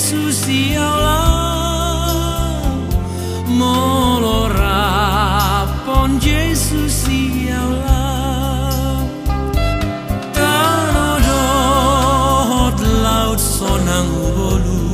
Jesus e ao lá Molora pon Jesus e ao lá Tano do sonang bolu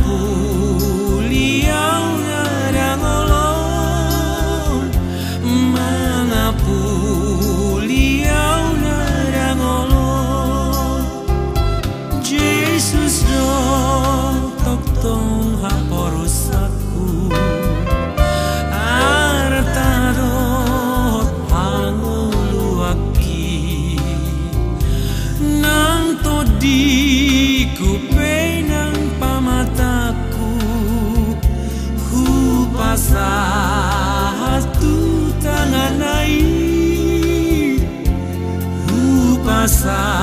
puliang ngarang olon mana puliang ngarang olon Jesus do toktong tong haporos aku arta do hanguluaki nang to passar.